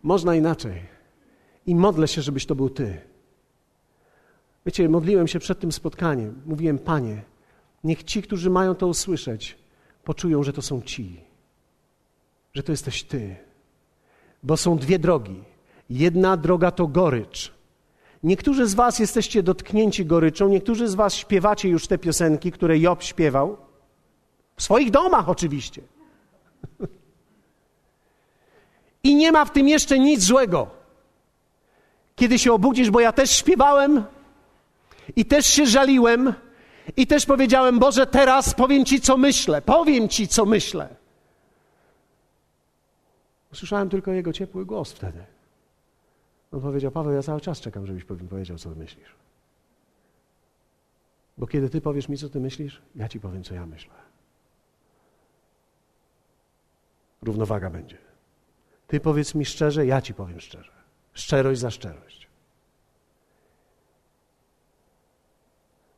można inaczej. I modlę się, żebyś to był Ty. Wiecie, modliłem się przed tym spotkaniem. Mówiłem, Panie, niech ci, którzy mają to usłyszeć, poczują, że to są ci, że to jesteś Ty. Bo są dwie drogi. Jedna droga to gorycz, Niektórzy z Was jesteście dotknięci goryczą, niektórzy z Was śpiewacie już te piosenki, które Job śpiewał. W swoich domach oczywiście. I nie ma w tym jeszcze nic złego. Kiedy się obudzisz, bo ja też śpiewałem i też się żaliłem i też powiedziałem, Boże, teraz powiem Ci, co myślę. Powiem Ci, co myślę. Usłyszałem tylko Jego ciepły głos wtedy. On powiedział, Paweł, ja cały czas czekam, żebyś powiedział, co myślisz. Bo kiedy ty powiesz mi, co ty myślisz, ja ci powiem, co ja myślę. Równowaga będzie. Ty powiedz mi szczerze, ja ci powiem szczerze. Szczerość za szczerość.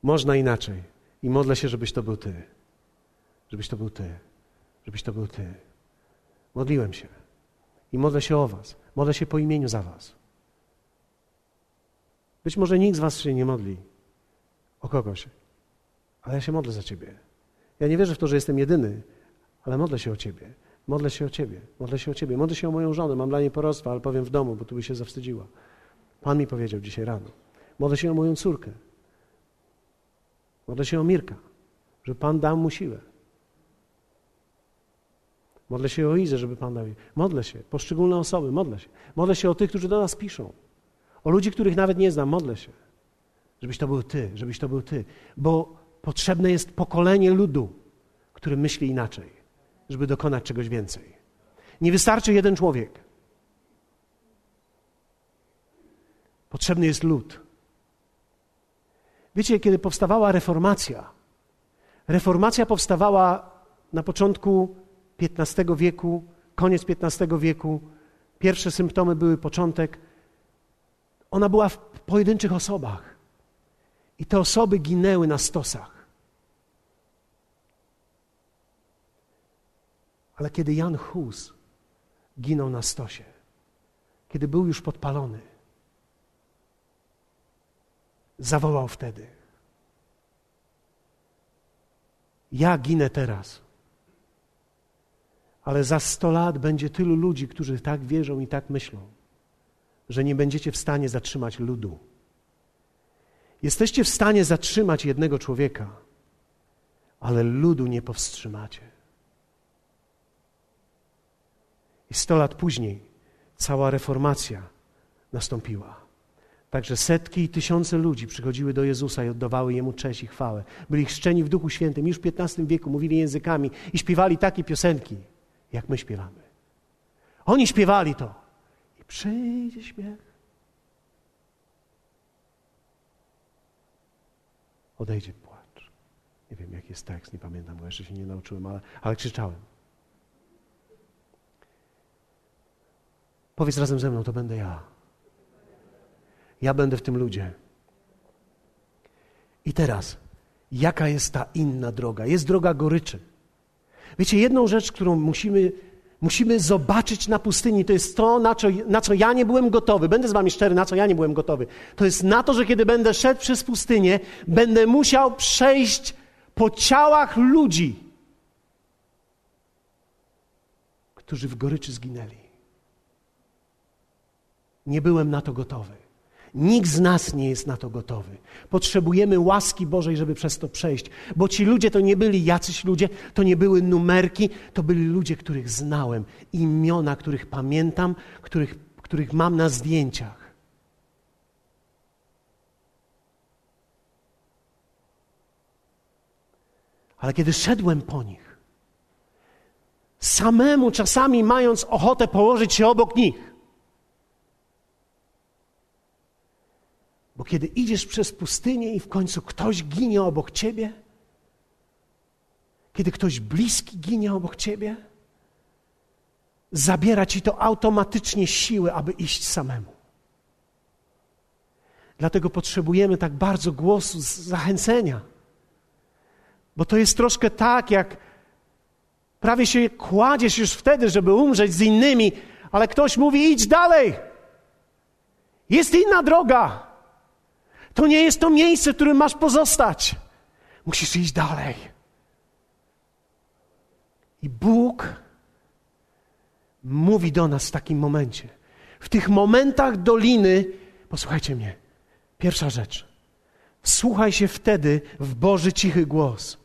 Można inaczej. I modlę się, żebyś to był ty. Żebyś to był ty. Żebyś to był ty. Modliłem się. I modlę się o was. Modlę się po imieniu za was. Być może nikt z Was się nie modli o kogoś, ale ja się modlę za Ciebie. Ja nie wierzę w to, że jestem jedyny, ale modlę się o Ciebie. Modlę się o Ciebie, modlę się o Ciebie. Modlę się o moją żonę, mam dla niej porostwa, ale powiem w domu, bo tu by się zawstydziła. Pan mi powiedział dzisiaj rano. Modlę się o moją córkę. Modlę się o Mirka, żeby Pan dał mu siłę. Modlę się o Izę, żeby Pan dał jej. Modlę się, poszczególne osoby, modlę się. Modlę się o tych, którzy do nas piszą. O ludzi, których nawet nie znam, modlę się, żebyś to był Ty, żebyś to był Ty, bo potrzebne jest pokolenie ludu, który myśli inaczej, żeby dokonać czegoś więcej. Nie wystarczy jeden człowiek. Potrzebny jest lud. Wiecie, kiedy powstawała reformacja, reformacja powstawała na początku XV wieku, koniec XV wieku, pierwsze symptomy były początek. Ona była w pojedynczych osobach. I te osoby ginęły na stosach. Ale kiedy Jan Hus ginął na stosie, kiedy był już podpalony, zawołał wtedy: Ja ginę teraz, ale za sto lat będzie tylu ludzi, którzy tak wierzą i tak myślą, że nie będziecie w stanie zatrzymać ludu. Jesteście w stanie zatrzymać jednego człowieka, ale ludu nie powstrzymacie. I sto lat później cała reformacja nastąpiła. Także setki i tysiące ludzi przychodziły do Jezusa i oddawały Jemu cześć i chwałę. Byli chrzczeni w Duchu Świętym. Już w XV wieku mówili językami i śpiewali takie piosenki, jak my śpiewamy. Oni śpiewali to. I przyjdzie śmiech. Odejdzie płacz. Nie wiem, jaki jest tekst, nie pamiętam, bo jeszcze się nie nauczyłem, ale, ale krzyczałem. Powiedz razem ze mną, to będę ja. Ja będę w tym ludzie. I teraz, jaka jest ta inna droga? Jest droga goryczy. Wiecie, jedną rzecz, którą musimy, musimy zobaczyć na pustyni, to jest to, na co, na co ja nie byłem gotowy. Będę z wami szczery, na co ja nie byłem gotowy. To jest na to, że kiedy będę szedł przez pustynię, będę musiał przejść po ciałach ludzi, którzy w goryczy zginęli. Nie byłem na to gotowy. Nikt z nas nie jest na to gotowy. Potrzebujemy łaski Bożej, żeby przez to przejść, bo ci ludzie to nie byli jacyś ludzie, to nie były numerki, to byli ludzie, których znałem, imiona, których pamiętam, których, których mam na zdjęciach. Ale kiedy szedłem po nich, samemu czasami mając ochotę położyć się obok nich, Bo kiedy idziesz przez pustynię i w końcu ktoś ginie obok ciebie, kiedy ktoś bliski ginie obok ciebie, zabiera ci to automatycznie siły, aby iść samemu. Dlatego potrzebujemy tak bardzo głosu zachęcenia. Bo to jest troszkę tak, jak prawie się kładziesz już wtedy, żeby umrzeć z innymi, ale ktoś mówi: idź dalej. Jest inna droga. To nie jest to miejsce, w którym masz pozostać. Musisz iść dalej. I Bóg mówi do nas w takim momencie. W tych momentach doliny, posłuchajcie mnie, pierwsza rzecz. Słuchaj się wtedy w Boży cichy głos.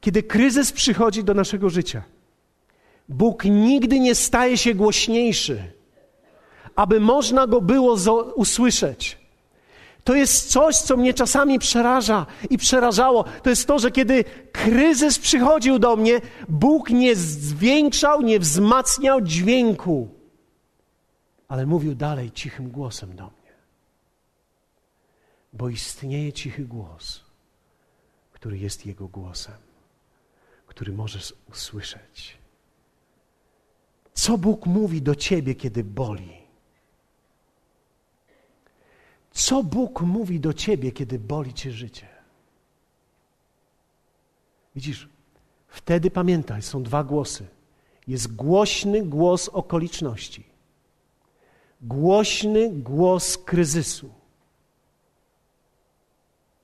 Kiedy kryzys przychodzi do naszego życia, Bóg nigdy nie staje się głośniejszy, aby można go było usłyszeć. To jest coś, co mnie czasami przeraża i przerażało. To jest to, że kiedy kryzys przychodził do mnie, Bóg nie zwiększał, nie wzmacniał dźwięku, ale mówił dalej cichym głosem do mnie. Bo istnieje cichy głos, który jest Jego głosem, który możesz usłyszeć. Co Bóg mówi do ciebie, kiedy boli? Co Bóg mówi do ciebie, kiedy boli cię życie? Widzisz, wtedy pamiętaj, są dwa głosy. Jest głośny głos okoliczności, głośny głos kryzysu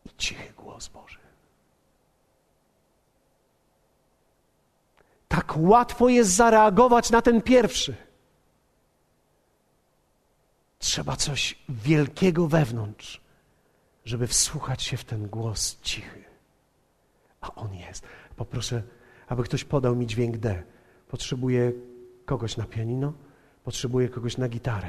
i cichy głos Boży. Tak łatwo jest zareagować na ten pierwszy. Trzeba coś wielkiego wewnątrz, żeby wsłuchać się w ten głos cichy. A on jest. Poproszę, aby ktoś podał mi dźwięk D. Potrzebuję kogoś na pianino, potrzebuję kogoś na gitarę.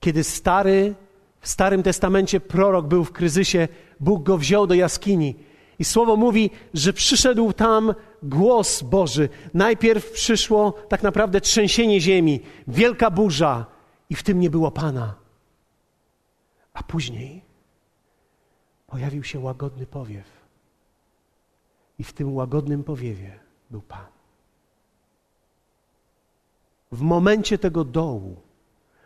Kiedy stary, w Starym Testamencie prorok był w kryzysie, Bóg go wziął do jaskini i słowo mówi, że przyszedł tam głos Boży. Najpierw przyszło tak naprawdę trzęsienie ziemi, wielka burza i w tym nie było Pana. A później pojawił się łagodny powiew. I w tym łagodnym powiewie był Pan. W momencie tego dołu,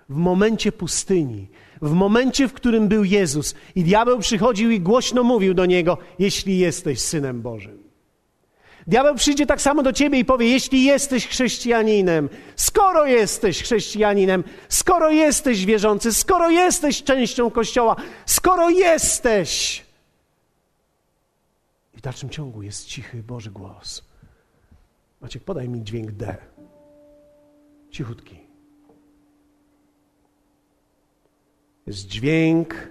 w momencie pustyni, w momencie, w którym był Jezus, i diabeł przychodził i głośno mówił do niego: Jeśli jesteś synem Bożym. Diabeł przyjdzie tak samo do ciebie i powie: Jeśli jesteś chrześcijaninem, skoro jesteś chrześcijaninem, skoro jesteś wierzący, skoro jesteś częścią Kościoła, skoro jesteś. I w dalszym ciągu jest cichy Boży głos. Maciek, podaj mi dźwięk D. Cichutki. Jest dźwięk,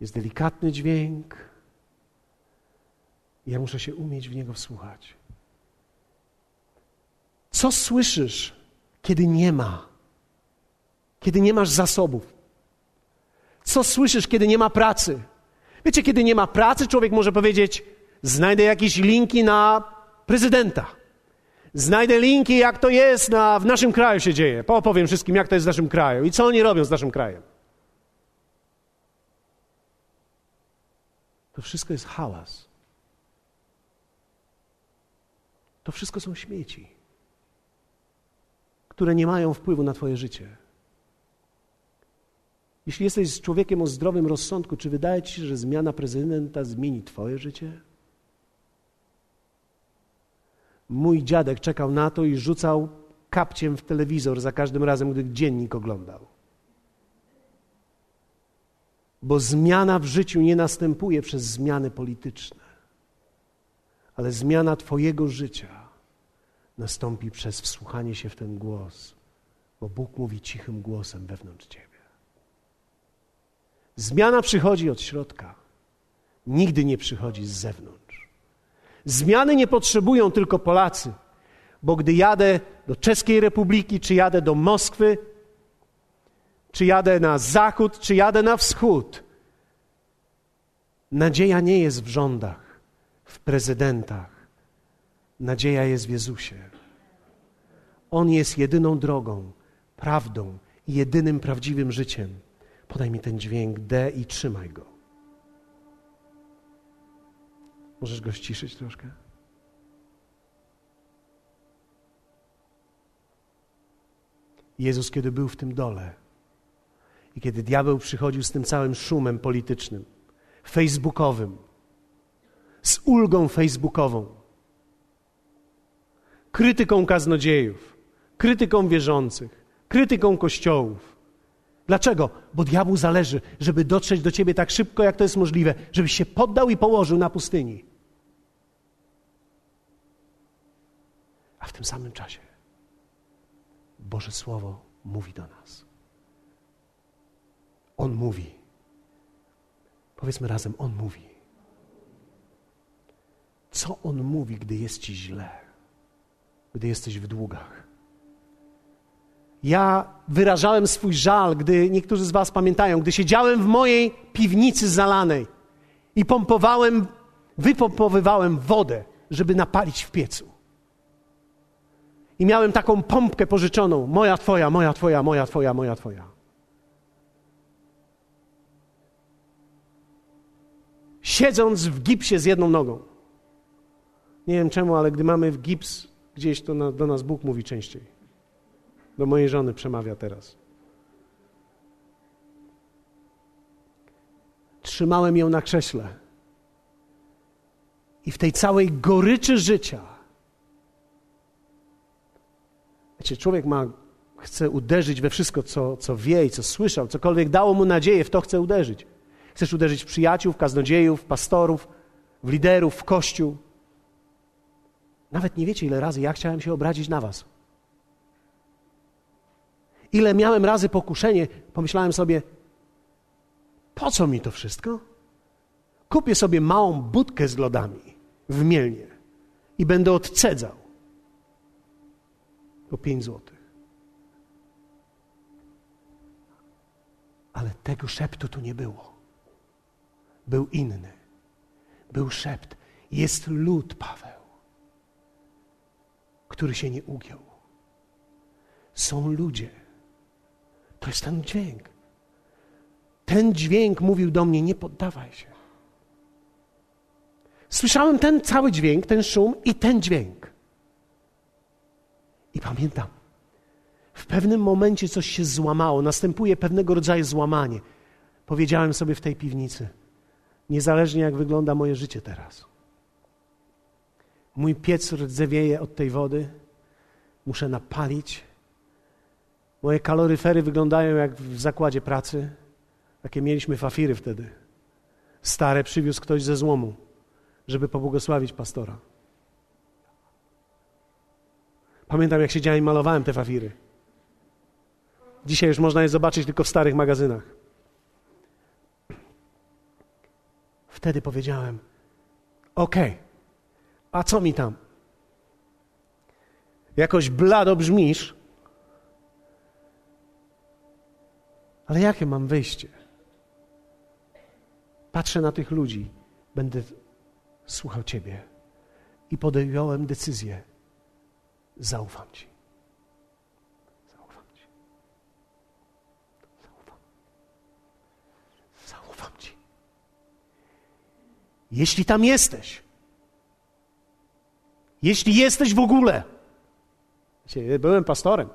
jest delikatny dźwięk. Ja muszę się umieć w niego wsłuchać. Co słyszysz, kiedy nie ma? Kiedy nie masz zasobów? Co słyszysz, kiedy nie ma pracy? Wiecie, kiedy nie ma pracy, człowiek może powiedzieć: Znajdę jakieś linki na prezydenta. Znajdę linki, jak to jest na, w naszym kraju się dzieje. Opowiem wszystkim, jak to jest w naszym kraju i co oni robią z naszym krajem. To wszystko jest hałas. To wszystko są śmieci, które nie mają wpływu na Twoje życie. Jeśli jesteś człowiekiem o zdrowym rozsądku, czy wydaje Ci się, że zmiana prezydenta zmieni Twoje życie? Mój dziadek czekał na to i rzucał kapciem w telewizor za każdym razem, gdy dziennik oglądał. Bo zmiana w życiu nie następuje przez zmiany polityczne, ale zmiana Twojego życia nastąpi przez wsłuchanie się w ten głos, bo Bóg mówi cichym głosem wewnątrz Ciebie. Zmiana przychodzi od środka, nigdy nie przychodzi z zewnątrz. Zmiany nie potrzebują tylko Polacy, bo gdy jadę do Czeskiej Republiki, czy jadę do Moskwy, czy jadę na zachód, czy jadę na wschód, nadzieja nie jest w rządach, w prezydentach. Nadzieja jest w Jezusie. On jest jedyną drogą, prawdą i jedynym prawdziwym życiem. Podaj mi ten dźwięk D i trzymaj go. Możesz go ściszyć troszkę? Jezus, kiedy był w tym dole i kiedy diabeł przychodził z tym całym szumem politycznym, facebookowym, z ulgą facebookową, krytyką kaznodziejów, krytyką wierzących, krytyką kościołów. Dlaczego? Bo diabłu zależy, żeby dotrzeć do ciebie tak szybko, jak to jest możliwe, żebyś się poddał i położył na pustyni. A w tym samym czasie Boże Słowo mówi do nas. On mówi. Powiedzmy razem, On mówi. Co On mówi, gdy jest ci źle, gdy jesteś w długach? Ja wyrażałem swój żal, gdy niektórzy z Was pamiętają, gdy siedziałem w mojej piwnicy zalanej i pompowałem, wypompowywałem wodę, żeby napalić w piecu. I miałem taką pompkę pożyczoną: moja, twoja, moja, twoja, moja, twoja, moja, twoja. Siedząc w gipsie z jedną nogą. Nie wiem czemu, ale gdy mamy w gips gdzieś, to na, do nas Bóg mówi częściej. Do mojej żony przemawia teraz. Trzymałem ją na krześle. I w tej całej goryczy życia, wiecie, człowiek ma, chce uderzyć we wszystko, co, co wie i co słyszał, cokolwiek dało mu nadzieję, w to chce uderzyć. Chcesz uderzyć w przyjaciół, w kaznodziejów, w pastorów, w liderów, w kościół. Nawet nie wiecie, ile razy ja chciałem się obrazić na was. Ile miałem razy pokuszenie, pomyślałem sobie, po co mi to wszystko? Kupię sobie małą budkę z lodami w Mielnie i będę odcedzał po pięć złotych. Ale tego szeptu tu nie było. Był inny. Był szept. Jest lud, Paweł, który się nie ugiął. Są ludzie, to jest ten dźwięk. ten dźwięk mówił do mnie: Nie poddawaj się. Słyszałem ten cały dźwięk, ten szum i ten dźwięk. I pamiętam, w pewnym momencie coś się złamało, następuje pewnego rodzaju złamanie. Powiedziałem sobie w tej piwnicy, niezależnie jak wygląda moje życie teraz. Mój piec rdzewieje od tej wody, muszę napalić. Moje kaloryfery wyglądają jak w zakładzie pracy. Takie mieliśmy fafiry wtedy. Stare przywiózł ktoś ze złomu, żeby pobłogosławić pastora. Pamiętam, jak siedziałem i malowałem te fafiry. Dzisiaj już można je zobaczyć tylko w starych magazynach. Wtedy powiedziałem: OK, a co mi tam? Jakoś blado brzmisz, ale jakie mam wyjście? Patrzę na tych ludzi, będę słuchał Ciebie i podjąłem decyzję: zaufam Ci. Zaufam Ci. Zaufam. Zaufam Ci. Jeśli tam jesteś, jeśli jesteś w ogóle, byłem pastorem.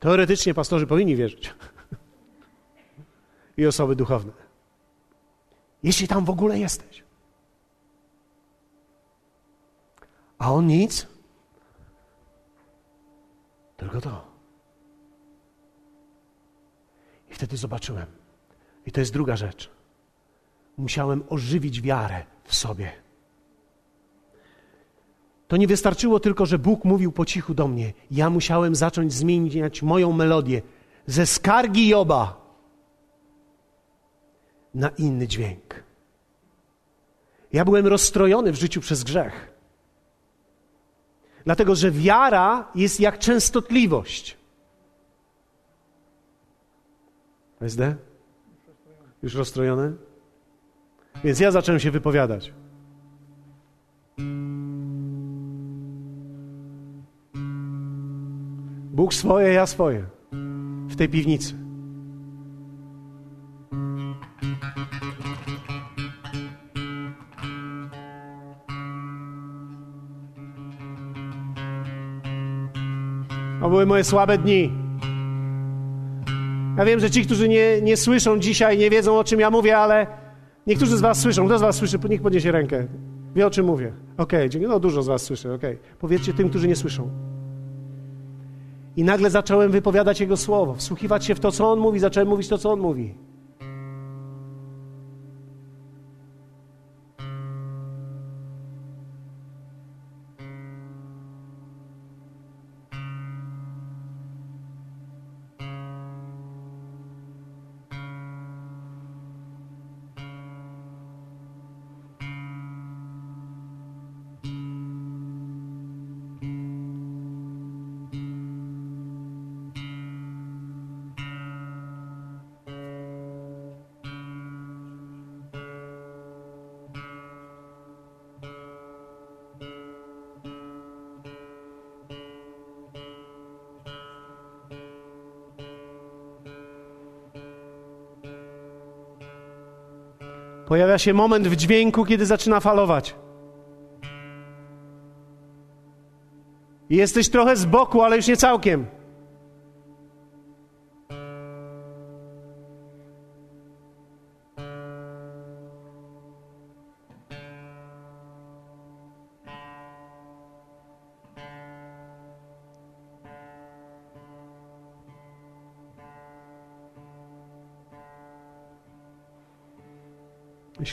Teoretycznie pastorzy powinni wierzyć. I osoby duchowne. Jeśli tam w ogóle jesteś. A on nic. Tylko to. I wtedy zobaczyłem. I to jest druga rzecz. Musiałem ożywić wiarę w sobie. To nie wystarczyło tylko, że Bóg mówił po cichu do mnie. Ja musiałem zacząć zmieniać moją melodię ze skargi Joba na inny dźwięk. Ja byłem rozstrojony w życiu przez grzech. Dlatego, że wiara jest jak częstotliwość. SD? Już rozstrojone? Więc ja zacząłem się wypowiadać. Bóg swoje, ja swoje. W tej piwnicy. To były moje słabe dni. Ja wiem, że ci, którzy nie, nie słyszą dzisiaj, nie wiedzą o czym ja mówię, ale niektórzy z Was słyszą. Kto z Was słyszy? Niech podniesie rękę. Wie o czym mówię. Okej, okay, no dużo z Was słyszy, okej. Okay. Powiedzcie tym, którzy nie słyszą. I nagle zacząłem wypowiadać Jego słowo, wsłuchiwać się w to, co On mówi, zacząłem mówić to, co On mówi. Pojawia się moment w dźwięku, kiedy zaczyna falować. I jesteś trochę z boku, ale już nie całkiem.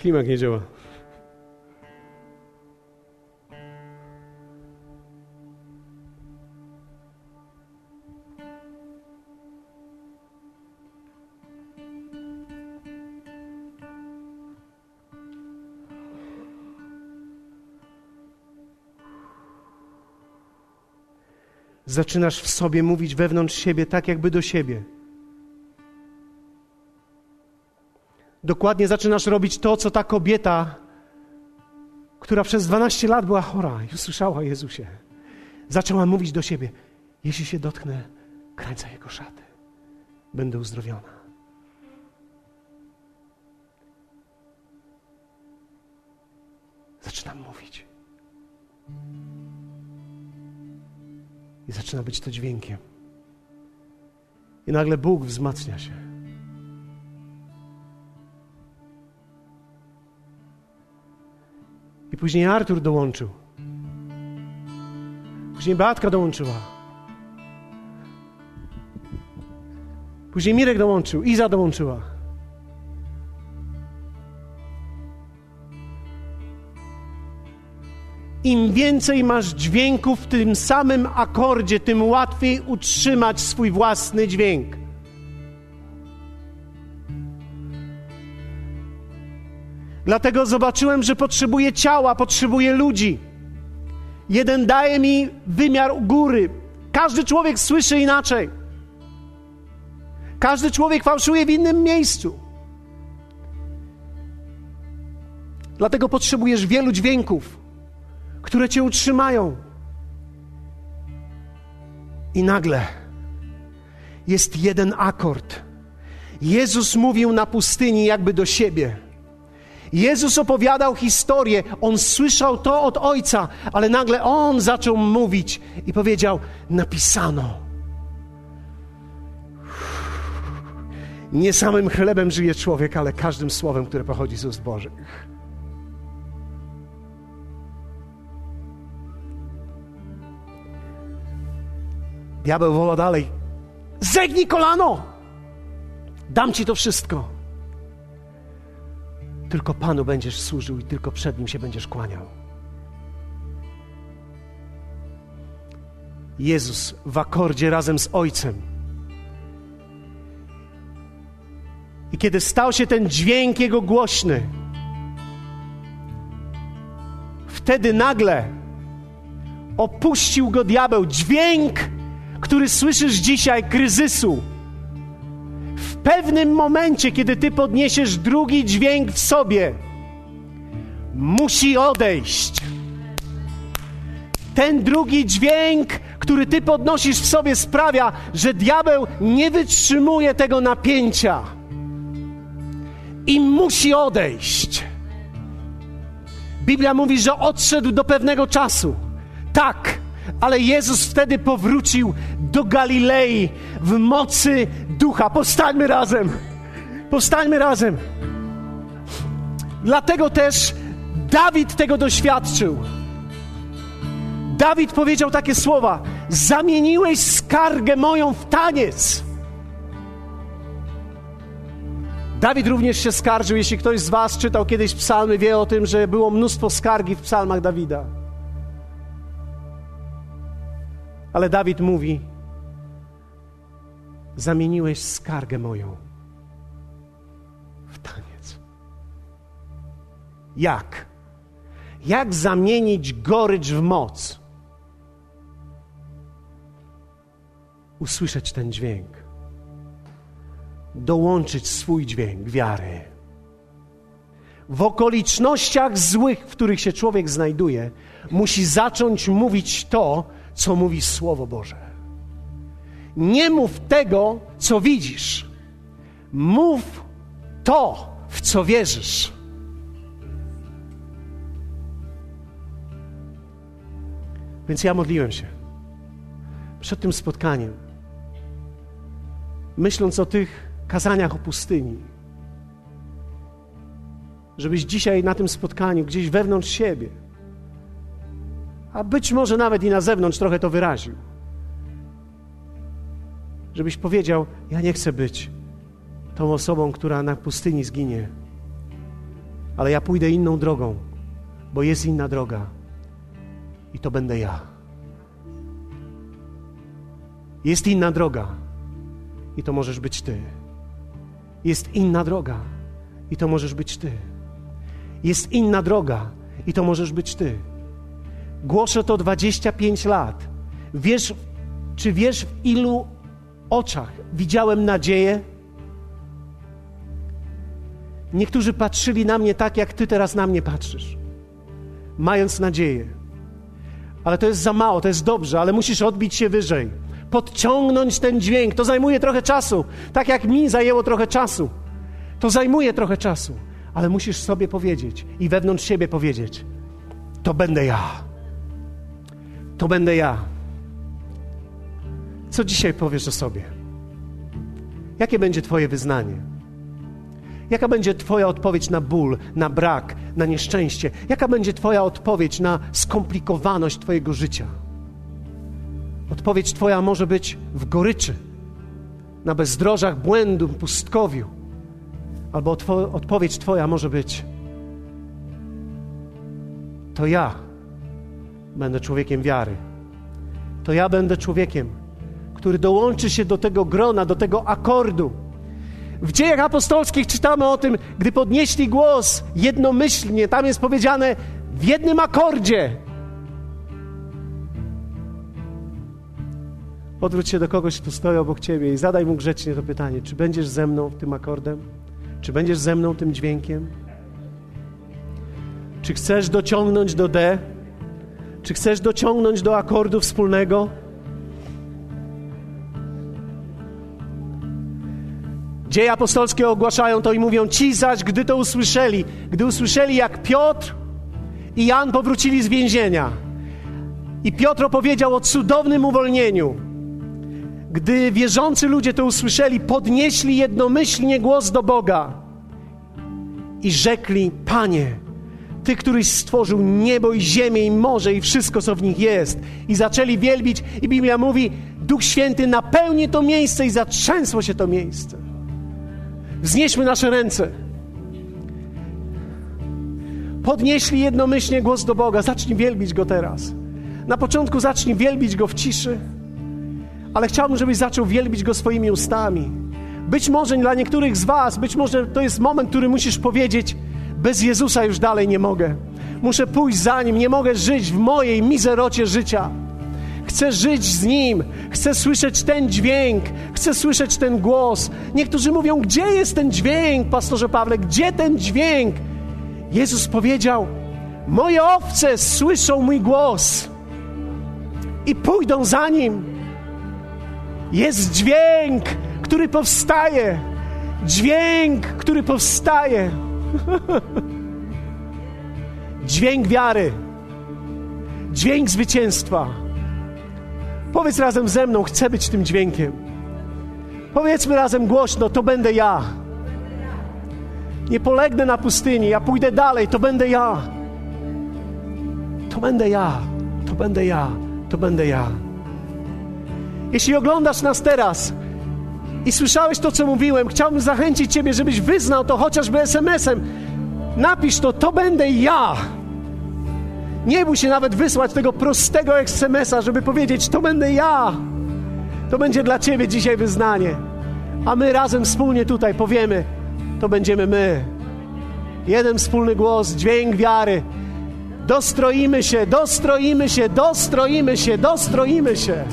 Ślimak nie działa. Zaczynasz w sobie mówić wewnątrz siebie tak, jakby do siebie. dokładnie zaczynasz robić to, co ta kobieta, która przez 12 lat była chora i usłyszała o Jezusie, zaczęła mówić do siebie: Jeśli się dotknę krańca jego szaty, będę uzdrowiona. Zaczynam mówić. I zaczyna być to dźwiękiem. I nagle Bóg wzmacnia się. I później Artur dołączył. Później Beatka dołączyła. Później Mirek dołączył, Iza dołączyła. Im więcej masz dźwięków w tym samym akordzie, tym łatwiej utrzymać swój własny dźwięk. Dlatego zobaczyłem, że potrzebuję ciała, potrzebuję ludzi. Jeden daje mi wymiar góry. Każdy człowiek słyszy inaczej. Każdy człowiek fałszuje w innym miejscu. Dlatego potrzebujesz wielu dźwięków, które cię utrzymają. I nagle jest jeden akord. Jezus mówił na pustyni jakby do siebie. Jezus opowiadał historię, on słyszał to od Ojca, ale nagle on zaczął mówić i powiedział: Napisano. Nie samym chlebem żyje człowiek, ale każdym słowem, które pochodzi z ust Bożych. Diabeł woła dalej: Zegnij kolano! Dam ci to wszystko. Tylko Panu będziesz służył i tylko przed Nim się będziesz kłaniał. Jezus w akordzie razem z Ojcem. I kiedy stał się ten dźwięk Jego głośny, wtedy nagle opuścił go diabeł. Dźwięk, który słyszysz dzisiaj, kryzysu pewnym momencie, kiedy ty podniesiesz drugi dźwięk w sobie, musi odejść. Ten drugi dźwięk, który ty podnosisz w sobie, sprawia, że diabeł nie wytrzymuje tego napięcia i musi odejść. Biblia mówi, że odszedł do pewnego czasu. Tak, ale Jezus wtedy powrócił do Galilei w mocy ducha. Powstańmy razem. Powstańmy razem. Dlatego też Dawid tego doświadczył. Dawid powiedział takie słowa: Zamieniłeś skargę moją w taniec. Dawid również się skarżył. Jeśli ktoś z Was czytał kiedyś psalmy, wie o tym, że było mnóstwo skargi w psalmach Dawida. Ale Dawid mówi: Zamieniłeś skargę moją w taniec. Jak? Jak zamienić gorycz w moc? Usłyszeć ten dźwięk, dołączyć swój dźwięk wiary. W okolicznościach złych, w których się człowiek znajduje, musi zacząć mówić to, co mówi Słowo Boże. Nie mów tego, co widzisz. Mów to, w co wierzysz. Więc ja modliłem się przed tym spotkaniem, myśląc o tych kazaniach o pustyni, żebyś dzisiaj na tym spotkaniu, gdzieś wewnątrz siebie, a być może nawet i na zewnątrz trochę to wyraził. Żebyś powiedział: Ja nie chcę być tą osobą, która na pustyni zginie, ale ja pójdę inną drogą, bo jest inna droga i to będę ja. Jest inna droga i to możesz być Ty. Jest inna droga i to możesz być Ty. Jest inna droga i to możesz być Ty. Głoszę to 25 lat. Wiesz, czy wiesz, w ilu oczach widziałem nadzieję? Niektórzy patrzyli na mnie tak, jak ty teraz na mnie patrzysz, mając nadzieję. Ale to jest za mało, to jest dobrze, ale musisz odbić się wyżej, podciągnąć ten dźwięk. To zajmuje trochę czasu, tak jak mi zajęło trochę czasu. To zajmuje trochę czasu, ale musisz sobie powiedzieć i wewnątrz siebie powiedzieć: to będę ja. To będę ja. Co dzisiaj powiesz o sobie? Jakie będzie Twoje wyznanie? Jaka będzie Twoja odpowiedź na ból, na brak, na nieszczęście? Jaka będzie Twoja odpowiedź na skomplikowaność Twojego życia? Odpowiedź Twoja może być w goryczy, na bezdrożach błędu, pustkowiu. Albo odpowiedź Twoja może być: To ja będę człowiekiem wiary. To ja będę człowiekiem, który dołączy się do tego grona, do tego akordu. W dziejach apostolskich czytamy o tym, gdy podnieśli głos jednomyślnie, tam jest powiedziane w jednym akordzie. Odwróć się do kogoś, kto stoi obok ciebie i zadaj mu grzecznie to pytanie: czy będziesz ze mną tym akordem? Czy będziesz ze mną tym dźwiękiem? Czy chcesz dociągnąć do D? Czy chcesz dociągnąć do akordu wspólnego? Dzieje apostolskie ogłaszają to i mówią: Ci zaś, gdy to usłyszeli, gdy usłyszeli, jak Piotr i Jan powrócili z więzienia, i Piotr opowiedział o cudownym uwolnieniu. Gdy wierzący ludzie to usłyszeli, podnieśli jednomyślnie głos do Boga i rzekli: Panie, Ty, któryś stworzył niebo i ziemię i morze i wszystko, co w nich jest. I zaczęli wielbić, i Biblia mówi: Duch Święty napełni to miejsce i zatrzęsło się to miejsce. Wznieśmy nasze ręce. Podnieśli jednomyślnie głos do Boga. Zacznij wielbić Go teraz. Na początku zacznij wielbić Go w ciszy, ale chciałbym, żebyś zaczął wielbić Go swoimi ustami. Być może dla niektórych z Was, być może to jest moment, który musisz powiedzieć: Bez Jezusa już dalej nie mogę. Muszę pójść za Nim, nie mogę żyć w mojej mizerocie życia. Chcę żyć z Nim, chcę słyszeć ten dźwięk, chcę słyszeć ten głos. Niektórzy mówią: Gdzie jest ten dźwięk, pastorze Pawle? Gdzie ten dźwięk? Jezus powiedział: Moje owce słyszą mój głos i pójdą za nim. Jest dźwięk, który powstaje. Dźwięk, który powstaje. dźwięk wiary. Dźwięk zwycięstwa. Powiedz razem ze mną, chcę być tym dźwiękiem. Powiedzmy razem głośno, to będę ja. Nie polegnę na pustyni, ja pójdę dalej, to będę ja. To będę ja, to będę ja, to będę ja. Jeśli oglądasz nas teraz i słyszałeś to, co mówiłem, chciałbym zachęcić Ciebie, żebyś wyznał to chociażby SMS-em. Napisz to, to będę ja. Nie bój się nawet wysłać tego prostego SMS-a, żeby powiedzieć, to będę ja. To będzie dla Ciebie dzisiaj wyznanie. A my razem wspólnie tutaj powiemy, to będziemy my. Jeden wspólny głos, dźwięk wiary. Dostroimy się, dostroimy się, dostroimy się, dostroimy się.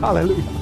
Halleluja.